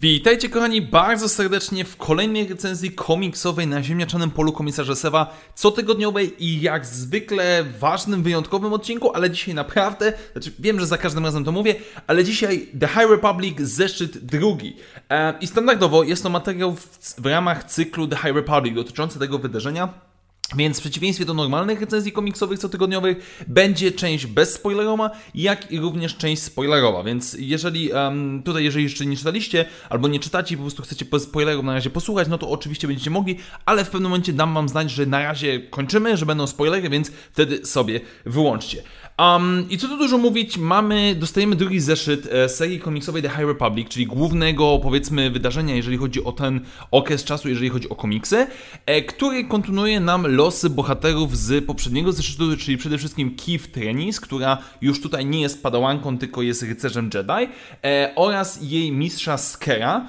Witajcie kochani bardzo serdecznie w kolejnej recenzji komiksowej na ziemniaczanym polu komisarza Sewa, cotygodniowej i jak zwykle ważnym, wyjątkowym odcinku, ale dzisiaj naprawdę, znaczy wiem, że za każdym razem to mówię, ale dzisiaj The High Republic zeszyt drugi. E, I standardowo jest to materiał w, w ramach cyklu The High Republic dotyczący tego wydarzenia. Więc w przeciwieństwie do normalnych recenzji komiksowych cotygodniowych będzie część bezspoilerowa, jak i również część spoilerowa. Więc jeżeli um, tutaj, jeżeli jeszcze nie czytaliście albo nie czytacie i po prostu chcecie spoilerów na razie posłuchać, no to oczywiście będziecie mogli, ale w pewnym momencie dam wam znać, że na razie kończymy, że będą spoilery, więc wtedy sobie wyłączcie. Um, I co tu dużo mówić, mamy, dostajemy drugi zeszyt e, serii komiksowej The High Republic, czyli głównego, powiedzmy, wydarzenia, jeżeli chodzi o ten okres czasu, jeżeli chodzi o komiksy, e, który kontynuuje nam losy bohaterów z poprzedniego zeszytu, czyli przede wszystkim Keith Trenis, która już tutaj nie jest padałanką, tylko jest rycerzem Jedi, e, oraz jej mistrza Skera,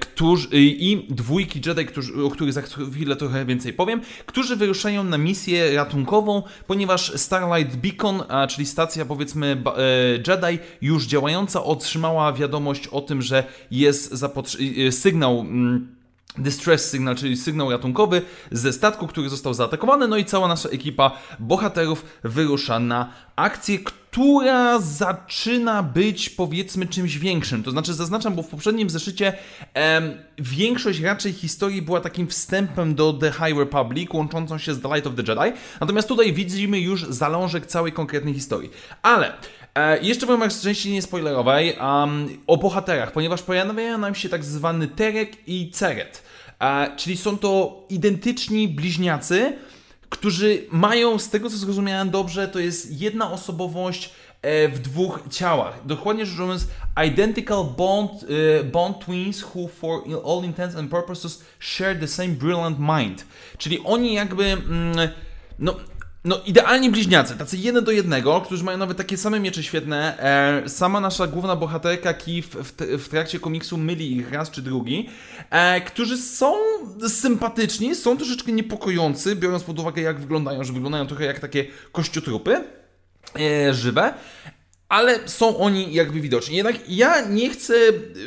którzy, i dwójki Jedi, którzy, o których za chwilę trochę więcej powiem, którzy wyruszają na misję ratunkową, ponieważ Starlight Beacon czyli stacja powiedzmy e, Jedi już działająca otrzymała wiadomość o tym, że jest e, sygnał mm, distress signal, czyli sygnał ratunkowy ze statku, który został zaatakowany, no i cała nasza ekipa bohaterów wyrusza na akcję, która zaczyna być powiedzmy czymś większym. To znaczy zaznaczam, bo w poprzednim zeszycie em, większość raczej historii była takim wstępem do The High Republic, łączącą się z The Light of the Jedi, natomiast tutaj widzimy już zalążek całej konkretnej historii. Ale e, jeszcze w ramach części niespoilerowej um, o bohaterach, ponieważ pojawiają nam się tak zwany Terek i Ceret. E, czyli są to identyczni bliźniacy, którzy mają, z tego co zrozumiałem dobrze, to jest jedna osobowość e, w dwóch ciałach. Dokładnie rzecz biorąc, identical bond, e, bond twins who for all intents and purposes share the same brilliant mind. Czyli oni jakby, mm, no no, idealnie bliźniacy, tacy jeden do jednego, którzy mają nawet takie same miecze świetne. E, sama nasza główna bohaterka Kif w, w, trakcie komiksu myli ich raz czy drugi, e, którzy są sympatyczni, są troszeczkę niepokojący, biorąc pod uwagę jak wyglądają, że wyglądają trochę jak takie kościotrupy e, żywe. Ale są oni jakby widoczni. Jednak ja nie chcę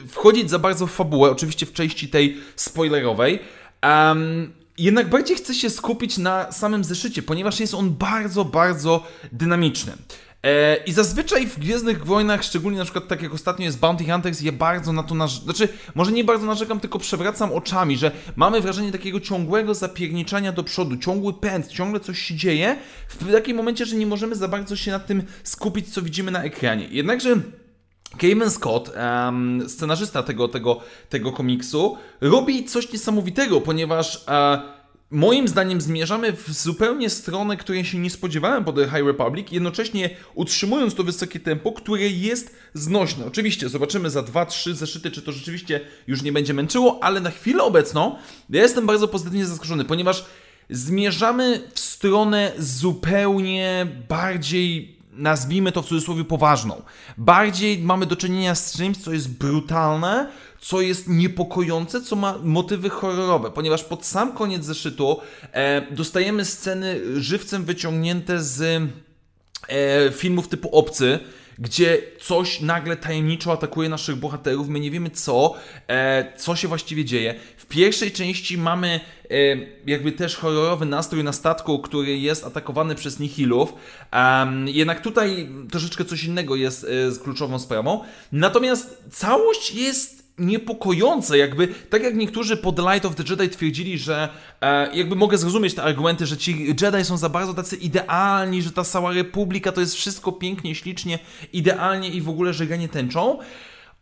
wchodzić za bardzo w fabułę, oczywiście w części tej spoilerowej. Um, jednak bardziej chcę się skupić na samym zeszycie, ponieważ jest on bardzo, bardzo dynamiczny. E, I zazwyczaj w Gwiezdnych Wojnach, szczególnie na przykład tak jak ostatnio jest Bounty Hunters, je bardzo na to narzekam. Znaczy, może nie bardzo narzekam, tylko przewracam oczami, że mamy wrażenie takiego ciągłego zapierniczania do przodu, ciągły pęd, ciągle coś się dzieje, w takim momencie, że nie możemy za bardzo się nad tym skupić, co widzimy na ekranie. Jednakże Cayman Scott, um, scenarzysta tego, tego, tego komiksu, robi coś niesamowitego, ponieważ e, moim zdaniem zmierzamy w zupełnie stronę, której się nie spodziewałem po The High Republic, jednocześnie utrzymując to wysokie tempo, które jest znośne. Oczywiście zobaczymy za 2-3 zeszyty, czy to rzeczywiście już nie będzie męczyło, ale na chwilę obecną ja jestem bardzo pozytywnie zaskoczony, ponieważ zmierzamy w stronę zupełnie bardziej nazwijmy to w cudzysłowie poważną. Bardziej mamy do czynienia z czymś, co jest brutalne, co jest niepokojące, co ma motywy horrorowe, ponieważ pod sam koniec zeszytu e, dostajemy sceny żywcem wyciągnięte z e, filmów typu Obcy, gdzie coś nagle tajemniczo atakuje naszych bohaterów, my nie wiemy co, e, co się właściwie dzieje. W pierwszej części mamy e, jakby też horrorowy nastrój na statku, który jest atakowany przez nihilów, um, jednak tutaj troszeczkę coś innego jest e, kluczową sprawą. Natomiast całość jest niepokojące, jakby, tak jak niektórzy po The Light of the Jedi twierdzili, że e, jakby mogę zrozumieć te argumenty, że ci Jedi są za bardzo tacy idealni, że ta cała Republika to jest wszystko pięknie, ślicznie, idealnie i w ogóle żeganie tęczą.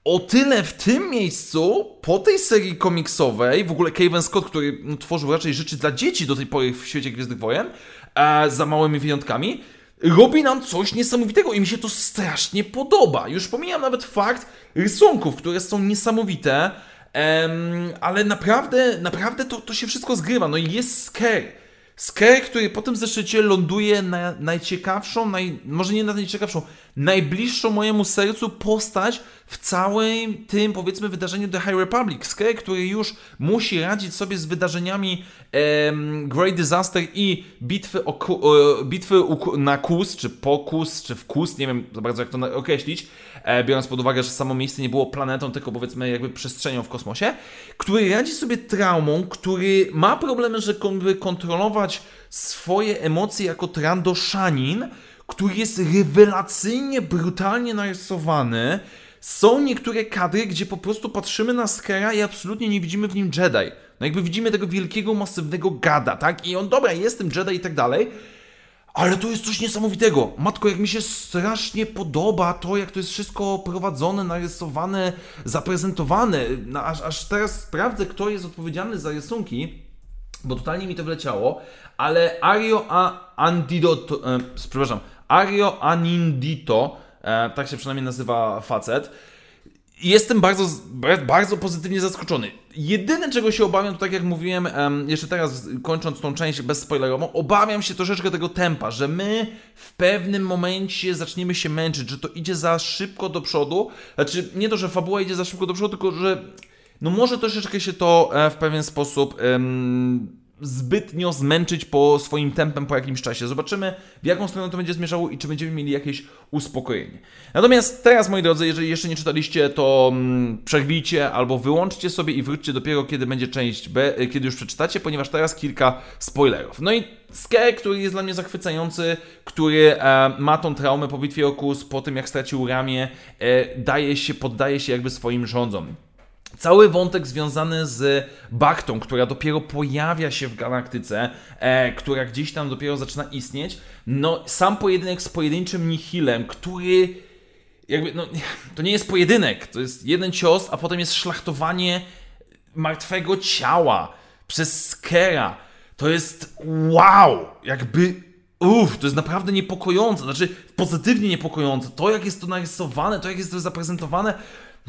O tyle w tym miejscu, po tej serii komiksowej, w ogóle Kevin Scott, który tworzył raczej rzeczy dla dzieci do tej pory w świecie Gwiezdnych Wojen, e, za małymi wyjątkami, robi nam coś niesamowitego i mi się to strasznie podoba. Już pomijam nawet fakt rysunków, które są niesamowite, um, ale naprawdę, naprawdę to, to się wszystko zgrywa. No i jest Scare. Scare, który po tym zeszycie ląduje na najciekawszą, naj, może nie na najciekawszą, najbliższą mojemu sercu postać w całym tym, powiedzmy, wydarzeniu The High Republic. Skrek, który już musi radzić sobie z wydarzeniami Great Disaster i bitwy, o, o, bitwy na Kus, czy po Kus, czy w Kus, nie wiem za bardzo jak to określić, e, biorąc pod uwagę, że samo miejsce nie było planetą, tylko powiedzmy jakby przestrzenią w kosmosie, który radzi sobie traumą, który ma problemy, żeby kontrolować swoje emocje jako Trandoshanin, który jest rewelacyjnie, brutalnie narysowany. Są niektóre kadry, gdzie po prostu patrzymy na Skera i absolutnie nie widzimy w nim Jedi. No jakby widzimy tego wielkiego, masywnego gada, tak? I on, dobra, jestem Jedi i tak dalej, ale to jest coś niesamowitego. Matko, jak mi się strasznie podoba to, jak to jest wszystko prowadzone, narysowane, zaprezentowane. No, aż, aż teraz sprawdzę, kto jest odpowiedzialny za rysunki, bo totalnie mi to wleciało, ale Ario A Andidoto, e, przepraszam, Ario Anindito, e, tak się przynajmniej nazywa facet, Jestem bardzo, bardzo pozytywnie zaskoczony. Jedyne, czego się obawiam, to tak jak mówiłem, jeszcze teraz kończąc tą część bezspoilerową, obawiam się troszeczkę tego tempa, że my w pewnym momencie zaczniemy się męczyć, że to idzie za szybko do przodu. Znaczy, nie to, że fabuła idzie za szybko do przodu, tylko że no może troszeczkę się to e, w pewien sposób um, zbytnio zmęczyć po swoim tempem po jakimś czasie. Zobaczymy, w jaką stronę to będzie zmierzało i czy będziemy mieli jakieś uspokojenie. Natomiast teraz, moi drodzy, jeżeli jeszcze nie czytaliście, to mm, przerwijcie albo wyłączcie sobie i wróćcie dopiero, kiedy będzie część B, e, kiedy już przeczytacie, ponieważ teraz kilka spoilerów. No i Ske, który jest dla mnie zachwycający, który e, ma tą traumę po bitwie Okus, po tym jak stracił ramię, e, daje się, poddaje się jakby swoim rządzom. Cały wątek związany z Baktą, która dopiero pojawia się w galaktyce, e, która gdzieś tam dopiero zaczyna istnieć, no sam pojedynek z pojedynczym Nihilem, który jakby, no to nie jest pojedynek, to jest jeden cios, a potem jest szlachtowanie martwego ciała przez Skera. To jest wow! Jakby Uff, to jest naprawdę niepokojące, znaczy pozytywnie niepokojące. To, jak jest to narysowane, to, jak jest to zaprezentowane,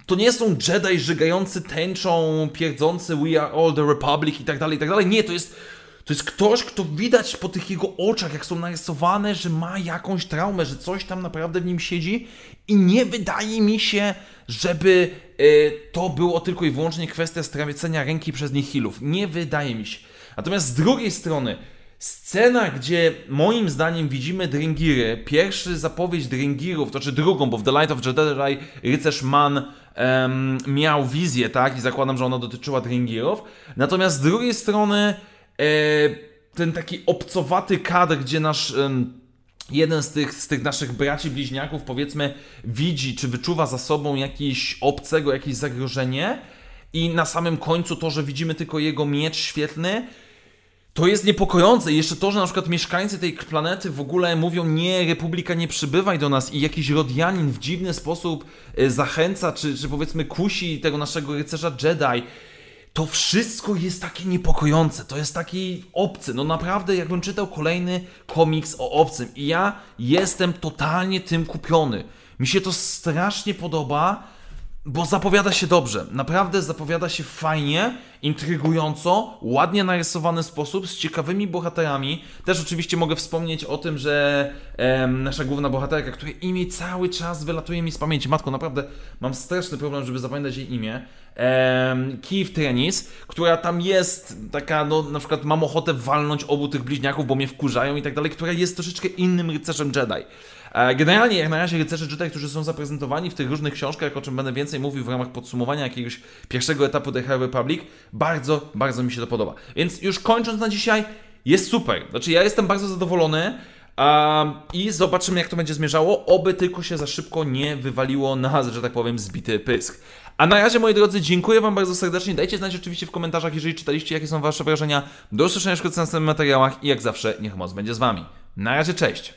to nie są Jedi żygający tęczą, pierdzący We are all the Republic i tak dalej, i tak dalej. Nie, to jest, to jest ktoś, kto widać po tych jego oczach, jak są narysowane, że ma jakąś traumę, że coś tam naprawdę w nim siedzi i nie wydaje mi się, żeby y, to było tylko i wyłącznie kwestia stracenia ręki przez nihilów. Nie wydaje mi się. Natomiast z drugiej strony, Scena, gdzie moim zdaniem widzimy Dringiry, pierwszy zapowiedź Dringirów, to czy drugą, bo w The Light of Jedi rycerz Man um, miał wizję, tak? I zakładam, że ona dotyczyła Dringirów. Natomiast z drugiej strony e, ten taki obcowaty kadr, gdzie nasz... jeden z tych, z tych naszych braci bliźniaków, powiedzmy, widzi czy wyczuwa za sobą jakiś obcego, jakieś zagrożenie, i na samym końcu to, że widzimy tylko jego miecz świetlny, to jest niepokojące. I jeszcze to, że na przykład mieszkańcy tej planety w ogóle mówią nie, Republika nie przybywaj do nas i jakiś Rodianin w dziwny sposób e, zachęca, czy, czy powiedzmy kusi tego naszego rycerza Jedi. To wszystko jest takie niepokojące, to jest taki obcy. No naprawdę, jakbym czytał kolejny komiks o obcym i ja jestem totalnie tym kupiony. Mi się to strasznie podoba bo zapowiada się dobrze. Naprawdę zapowiada się fajnie, intrygująco, ładnie narysowany sposób, z ciekawymi bohaterami. Też oczywiście mogę wspomnieć o tym, że nasza główna bohaterka, której imię cały czas wylatuje mi z pamięci. Matko, naprawdę mam straszny problem, żeby zapamiętać jej imię. Em, Kiev Trenis, która tam jest taka, no na przykład mam ochotę walnąć obu tych bliźniaków, bo mnie wkurzają i tak dalej, która jest troszeczkę innym rycerzem Jedi. E, generalnie, jak na razie, rycerze Jedi, którzy są zaprezentowani w tych różnych książkach, o czym będę więcej mówił w ramach podsumowania jakiegoś pierwszego etapu The High Republic, bardzo, bardzo mi się to podoba. Więc już kończąc na dzisiaj, jest super. Znaczy, ja jestem bardzo zadowolony. Um, I zobaczymy, jak to będzie zmierzało. Oby tylko się za szybko nie wywaliło na, że tak powiem, zbity pysk. A na razie, moi drodzy, dziękuję Wam bardzo serdecznie. Dajcie znać oczywiście w komentarzach, jeżeli czytaliście, jakie są Wasze wrażenia. Do usłyszenia w następnych materiałach i jak zawsze, niech moc będzie z Wami. Na razie, cześć!